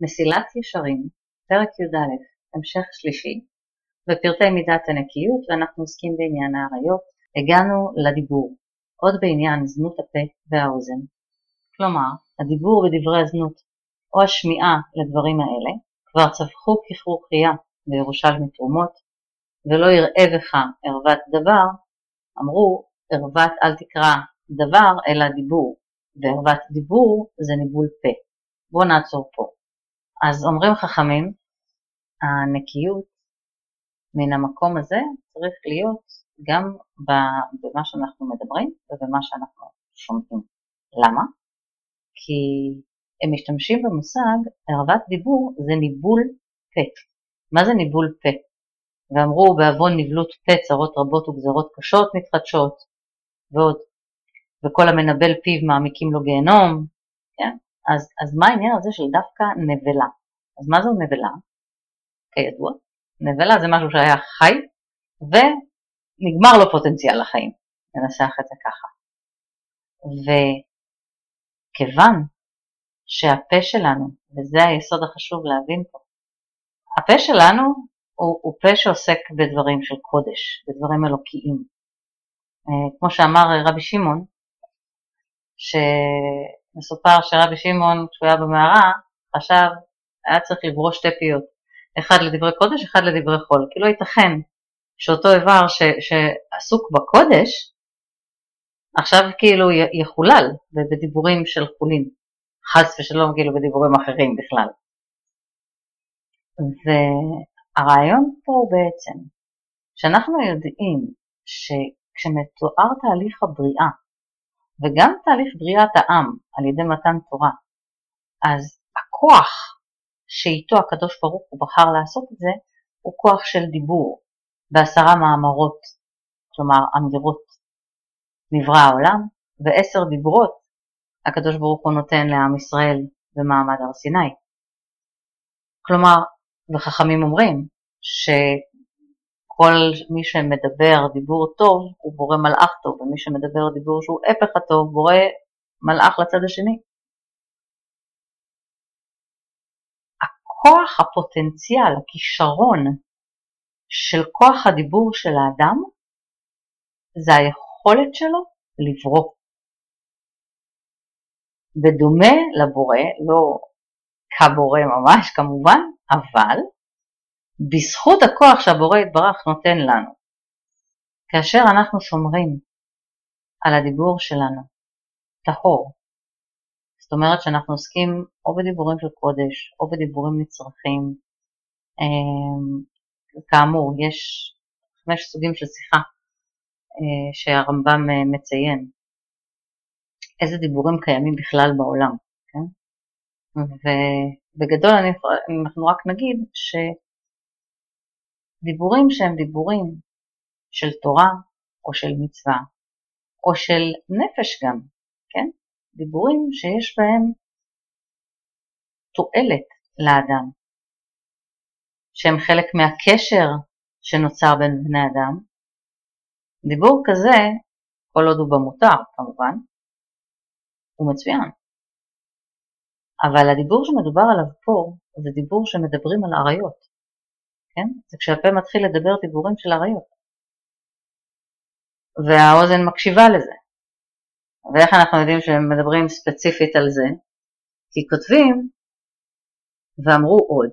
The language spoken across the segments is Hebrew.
מסילת ישרים, פרק י"א, המשך שלישי, בפרטי מידת הנקיות ואנחנו עוסקים בעניין האריות, הגענו לדיבור, עוד בעניין זנות הפה והאוזן. כלומר, הדיבור ודברי הזנות או השמיעה לדברים האלה כבר צווחו ככרוכיה בירושלמי תרומות, ולא יראה בך ערוות דבר, אמרו ערוות אל תקרא דבר אלא דיבור, וערוות דיבור זה ניבול פה. בואו נעצור פה. אז אומרים חכמים, הנקיות מן המקום הזה צריך להיות גם במה שאנחנו מדברים ובמה שאנחנו שומעים. למה? כי הם משתמשים במושג ערוות דיבור זה ניבול פה. מה זה ניבול פה? ואמרו בעוון נבלות פה צרות רבות וגזרות קשות מתחדשות ועוד. וכל המנבל פיו מעמיקים לו גיהנום, כן? אז, אז מה העניין הזה של דווקא נבלה? אז מה זו נבלה? כידוע, נבלה זה משהו שהיה חי ונגמר לו פוטנציאל לחיים, ננסח את זה ככה. וכיוון שהפה שלנו, וזה היסוד החשוב להבין פה, הפה שלנו הוא, הוא פה שעוסק בדברים של קודש, בדברים אלוקיים. אה, כמו שאמר רבי שמעון, שמסופר שרבי שמעון, כשהוא היה במערה, חשב, היה צריך לברוא שתי פיות, אחד לדברי קודש, אחד לדברי חול, כי לא ייתכן שאותו איבר ש, שעסוק בקודש, עכשיו כאילו יחולל בדיבורים של חולין, חס ושלום כאילו בדיבורים אחרים בכלל. והרעיון פה הוא בעצם, שאנחנו יודעים שכשמתואר תהליך הבריאה וגם תהליך בריאת העם על ידי מתן תורה, אז הכוח שאיתו הקדוש ברוך הוא בחר לעשות את זה, הוא כוח של דיבור בעשרה מאמרות, כלומר אמירות, נברא העולם, ועשר דיברות הקדוש ברוך הוא נותן לעם ישראל במעמד הר סיני. כלומר, וחכמים אומרים ש... כל מי שמדבר דיבור טוב הוא בורא מלאך טוב, ומי שמדבר דיבור שהוא הפך הטוב בורא מלאך לצד השני. הכוח הפוטנציאל, הכישרון של כוח הדיבור של האדם זה היכולת שלו לברוא. בדומה לבורא, לא כבורא ממש כמובן, אבל בזכות הכוח שהבורא יתברך נותן לנו. כאשר אנחנו שומרים על הדיבור שלנו טהור, זאת אומרת שאנחנו עוסקים או בדיבורים של קודש או בדיבורים נצרכים, אמ, כאמור יש חמש סוגים של שיחה אה, שהרמב"ם אה, מציין, איזה דיבורים קיימים בכלל בעולם, כן? ובגדול אנחנו רק נגיד ש... דיבורים שהם דיבורים של תורה או של מצווה, או של נפש גם, כן? דיבורים שיש בהם תועלת לאדם, שהם חלק מהקשר שנוצר בין בני אדם. דיבור כזה, כל עוד הוא במותר כמובן, הוא מצוין. אבל הדיבור שמדובר עליו פה זה דיבור שמדברים על עריות. כן? זה כשהפה מתחיל לדבר דיבורים של אריות. והאוזן מקשיבה לזה. ואיך אנחנו יודעים שהם מדברים ספציפית על זה? כי כותבים, ואמרו עוד,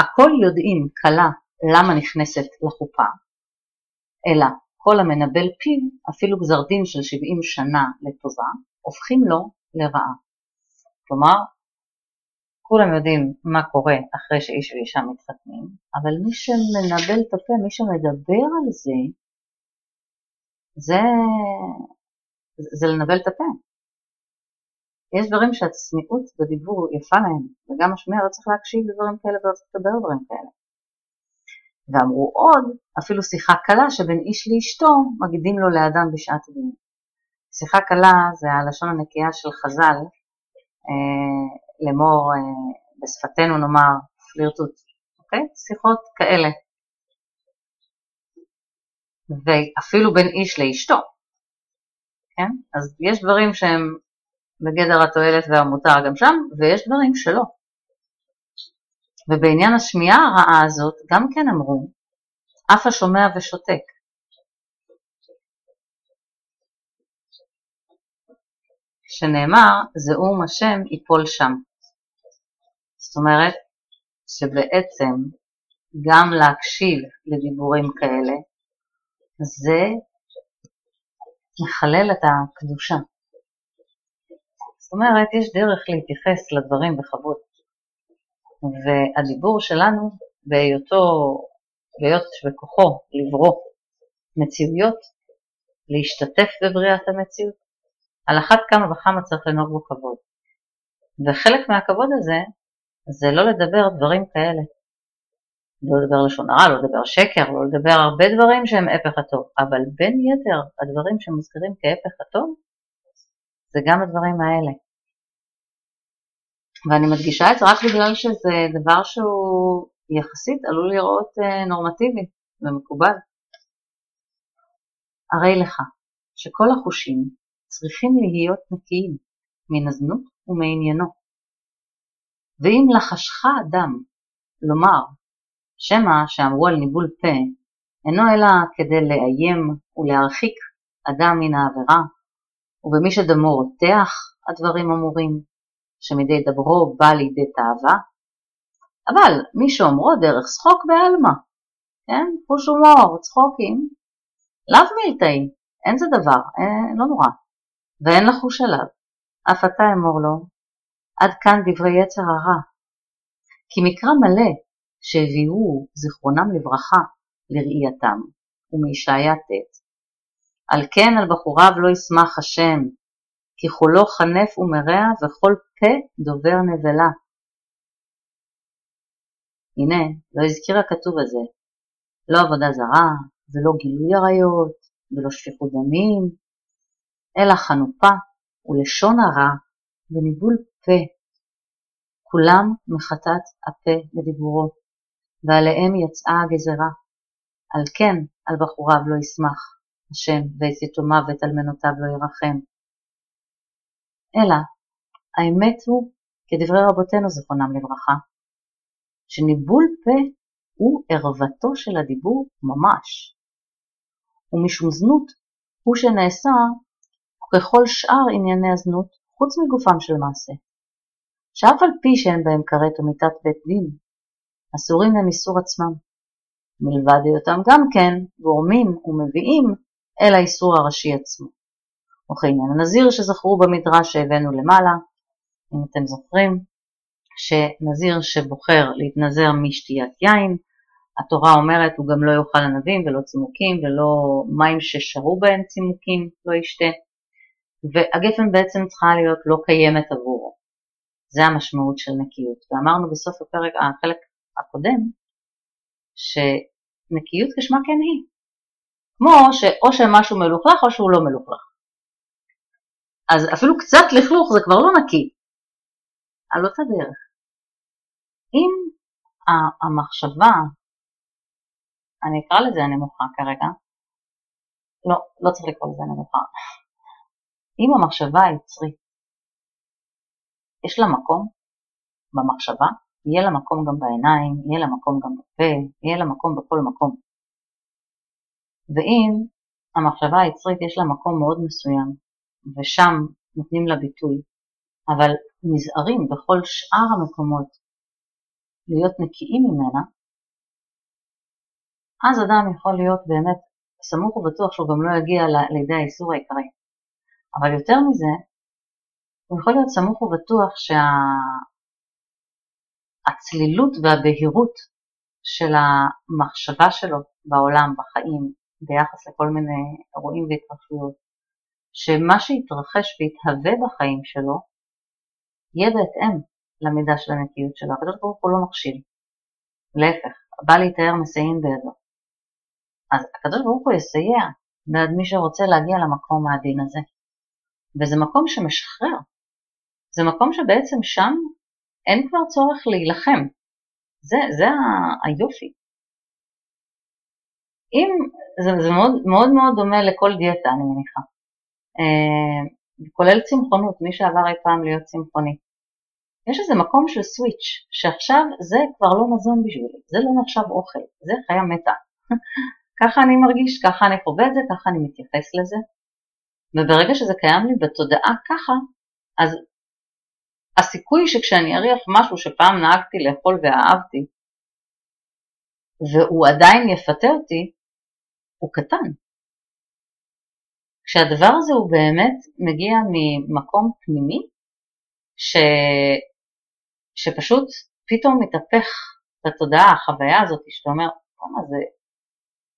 הכל יודעים כלה למה נכנסת לחופה, אלא כל המנבל פיו, אפילו גזר דין של 70 שנה לטובה, הופכים לו לרעה. כלומר, כולם יודעים מה קורה אחרי שאיש ואישה מתחתנים, אבל מי שמנבל את הפה, מי שמדבר על זה, זה, זה לנבל את הפה. יש דברים שהצניעות בדיבור יפה להם, וגם השמיע לא צריך להקשיב לדברים כאלה ולא צריך לדבר דברים כאלה. ואמרו עוד, אפילו שיחה קלה שבין איש לאשתו מגידים לו לאדם בשעת דין. שיחה קלה זה הלשון הנקייה של חז"ל, אה, לאמור אה, בשפתנו נאמר פלירטוט, אוקיי? שיחות כאלה. ואפילו בין איש לאשתו, כן? אז יש דברים שהם בגדר התועלת והמותר גם שם, ויש דברים שלא. ובעניין השמיעה הרעה הזאת גם כן אמרו, אף השומע ושותק. שנאמר, זעום השם יפול שם. אומרת, שבעצם גם להקשיב לדיבורים כאלה, זה מחלל את הקדושה. זאת אומרת, יש דרך להתייחס לדברים בכבוד. והדיבור שלנו, בהיותו, בהיות בכוחו לברוא מציאויות, להשתתף בבריאת המציאות, על אחת כמה וכמה צריך לנהוג בו כבוד. וחלק מהכבוד הזה זה לא לדבר דברים כאלה. לא לדבר לשון הרע, לא לדבר שקר, לא לדבר הרבה דברים שהם הפך הטוב, אבל בין יתר הדברים שמוזכרים כהפך הטוב, זה גם הדברים האלה. ואני מדגישה את זה רק בגלל שזה דבר שהוא יחסית עלול לראות אה, נורמטיבי ומקובל. הרי לך שכל החושים צריכים להיות נקיים מן הזנות ומעניינו. ואם לחשך אדם לומר שמא שאמרו על ניבול פה אינו אלא כדי לאיים ולהרחיק אדם מן העבירה, ובמי שדמו רותח הדברים אמורים, שמדי דברו בא לידי תאווה, אבל מי שאומרו דרך צחוק בעלמא, כן? חוש הומור, צחוקים, לאו מילתאי, אין זה דבר, אין, לא נורא. ואין לחוש עליו, אף אתה אמור לו, עד כאן דברי יצר הרע. כי מקרא מלא שהביאו זיכרונם לברכה לראייתם, ומישעיה ט', על כן על בחוריו לא ישמח השם, כי חולו חנף ומרע וכל פה דובר נבלה. הנה, לא הזכיר הכתוב הזה, לא עבודה זרה, ולא גילוי עריות, ולא שפיכות דמים, אלא חנופה ולשון הרע וניבול פה, כולם מחטאת הפה לדיבורו, ועליהם יצאה הגזרה. על כן על בחוריו לא ישמח השם, ואת יתומיו ואת אלמנותיו לא ירחם. אלא, האמת הוא, כדברי רבותינו זכרונם לברכה, שניבול פה הוא ערוותו של הדיבור ממש, ומשום זנות הוא שנעשה וככל שאר ענייני הזנות, חוץ מגופם של מעשה, שאף על פי שאין בהם כרת או מיתת בית דין, אסורים הם איסור עצמם, מלבד היותם גם כן גורמים ומביאים אל האיסור הראשי עצמו. וכעניין הנזיר שזכרו במדרש שהבאנו למעלה, אם אתם זוכרים, שנזיר שבוחר להתנזר משתיית יין, התורה אומרת הוא גם לא יאכל ענבים ולא צימוקים ולא מים ששרו בהם צימוקים לא ישתה. והגפן בעצם צריכה להיות לא קיימת עבורו. זה המשמעות של נקיות. ואמרנו בסוף הפרק, החלק הקודם, שנקיות כשמה כן היא. כמו שאו שמשהו מלוכלך או שהוא לא מלוכלך. אז אפילו קצת לכלוך זה כבר לא נקי. על אותה דרך. אם המחשבה, אני אקרא לזה הנמוכה כרגע, לא, לא צריך לקרוא לזה נמוכה, אם המחשבה היצרית יש לה מקום במחשבה, יהיה לה מקום גם בעיניים, יהיה לה מקום גם בפה, יהיה לה מקום בכל מקום. ואם המחשבה היצרית יש לה מקום מאוד מסוים, ושם נותנים לה ביטוי, אבל נזהרים בכל שאר המקומות להיות נקיים ממנה, אז אדם יכול להיות באמת סמוך ובטוח שהוא גם לא יגיע לידי האיסור העיקרי. אבל יותר מזה, הוא יכול להיות סמוך ובטוח שהצלילות שה... והבהירות של המחשבה שלו בעולם, בחיים, ביחס לכל מיני אירועים והתרחשויות, שמה שיתרחש ויתהווה בחיים שלו, יהיה בהתאם למידה של הנקיות שלו. הקדוש ברוך הוא לא מכשיל. להפך, בא להתאר מסייעים בידו. אז הקדוש ברוך הוא יסייע בעד מי שרוצה להגיע למקום העדין הזה. וזה מקום שמשחרר. זה מקום שבעצם שם אין כבר צורך להילחם. זה, זה היופי. אם, זה, זה מאוד, מאוד מאוד דומה לכל דיאטה, אני מניחה. אה, כולל צמחונות, מי שעבר אי פעם להיות צמחוני. יש איזה מקום של סוויץ', שעכשיו זה כבר לא מזון בשבילי, זה לא נחשב אוכל, זה חיה מתה. ככה אני מרגיש, ככה אני חווה את זה, ככה אני מתייחס לזה. וברגע שזה קיים לי בתודעה ככה, אז הסיכוי שכשאני אריח משהו שפעם נהגתי לאכול ואהבתי, והוא עדיין יפתה אותי, הוא קטן. כשהדבר הזה הוא באמת מגיע ממקום פנימי, ש... שפשוט פתאום מתהפך בתודעה החוויה הזאת, שאתה אומר, מה זה,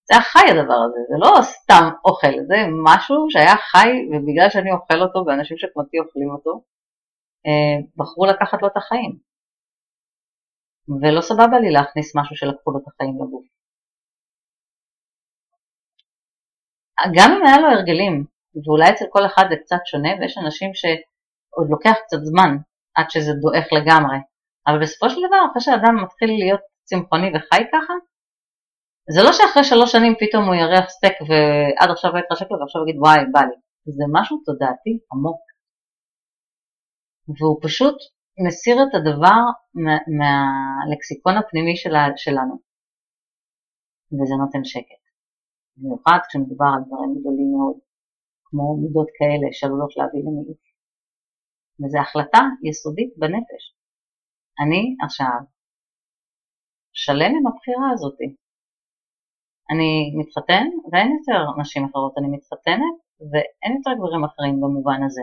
זה היה חי הדבר הזה, זה לא סתם אוכל, זה משהו שהיה חי ובגלל שאני אוכל אותו ואנשים שכמותי אוכלים אותו, בחרו לקחת לו את החיים. ולא סבבה לי להכניס משהו שלקחו לו את החיים לגוף. גם אם היה לו הרגלים, ואולי אצל כל אחד זה קצת שונה, ויש אנשים שעוד לוקח קצת זמן עד שזה דועך לגמרי, אבל בסופו של דבר, אחרי שאדם מתחיל להיות צמחוני וחי ככה, זה לא שאחרי שלוש שנים פתאום הוא ירח סטייק ועד עכשיו לא יתחשק לו ועכשיו יגיד וואי בא לי, זה משהו תודעתי עמוק. והוא פשוט מסיר את הדבר מה, מהלקסיקון הפנימי שלה, שלנו, וזה נותן שקט. במיוחד כשמדובר על דברים גדולים מאוד, כמו מידות כאלה שעלולות להביא למיעוט. וזו החלטה יסודית בנפש. אני עכשיו שלם עם הבחירה הזאתי. אני מתחתן ואין יותר נשים אחרות, אני מתחתנת ואין יותר גברים אחרים במובן הזה.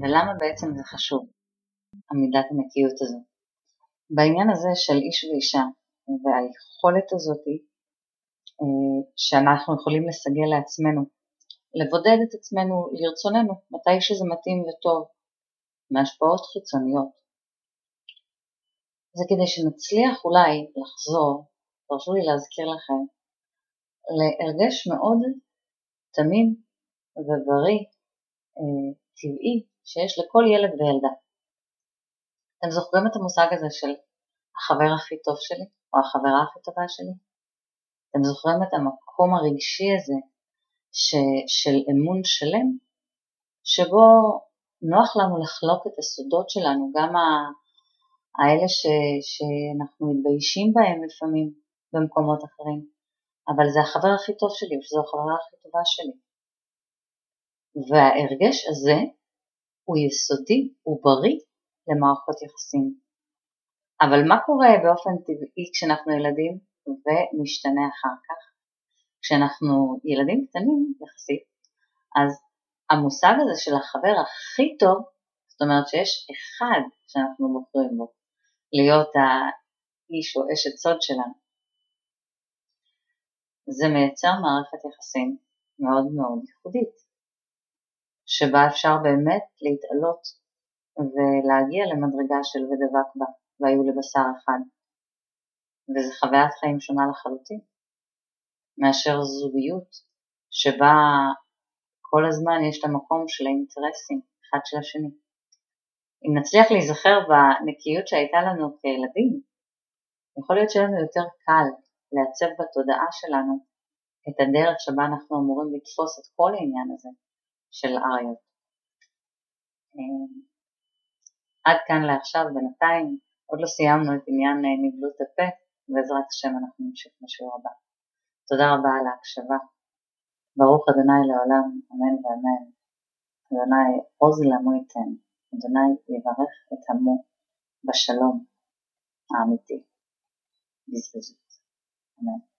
ולמה בעצם זה חשוב, המידת הנקיות הזו? בעניין הזה של איש ואישה והיכולת הזאת אה, שאנחנו יכולים לסגל לעצמנו, לבודד את עצמנו לרצוננו מתי שזה מתאים וטוב, מהשפעות חיצוניות. זה כדי שנצליח אולי לחזור, תרשו לי להזכיר לכם, להרגש מאוד תמים ובריא, אה, טבעי, שיש לכל ילד וילדה. אתם זוכרים את המושג הזה של החבר הכי טוב שלי, או החברה הכי טובה שלי? אתם זוכרים את המקום הרגשי הזה ש, של אמון שלם, שבו נוח לנו לחלוק את הסודות שלנו, גם האלה ש, שאנחנו מתביישים בהם לפעמים במקומות אחרים, אבל זה החבר הכי טוב שלי, ושזו החברה הכי טובה שלי. וההרגש הזה הוא יסודי, הוא בריא למערכות יחסים. אבל מה קורה באופן טבעי כשאנחנו ילדים ומשתנה אחר כך? כשאנחנו ילדים קטנים יחסית, אז המושג הזה של החבר הכי טוב, זאת אומרת שיש אחד שאנחנו בוחרים בו, להיות האיש או אשת סוד שלנו. זה מייצר מערכת יחסים מאוד מאוד ייחודית. שבה אפשר באמת להתעלות ולהגיע למדרגה של ודבק בה והיו לבשר אחד. וזו חוויית חיים שונה לחלוטין מאשר זוגיות שבה כל הזמן יש את המקום של האינטרסים אחד של השני. אם נצליח להיזכר בנקיות שהייתה לנו כילדים, יכול להיות שיהיה לנו יותר קל לעצב בתודעה שלנו את הדרך שבה אנחנו אמורים לתפוס את כל העניין הזה של אריות. אמ, עד כאן לעכשיו, בינתיים עוד לא סיימנו את עניין אה, נבלות הפה, בעזרת השם אנחנו נמשיך בשיעור הבא. תודה רבה על ההקשבה. ברוך אדוני לעולם, אמן ואמן. אדוני עוז לעמו ייתן, אדוני יברך את עמו בשלום האמיתי, בזבזות. אמן.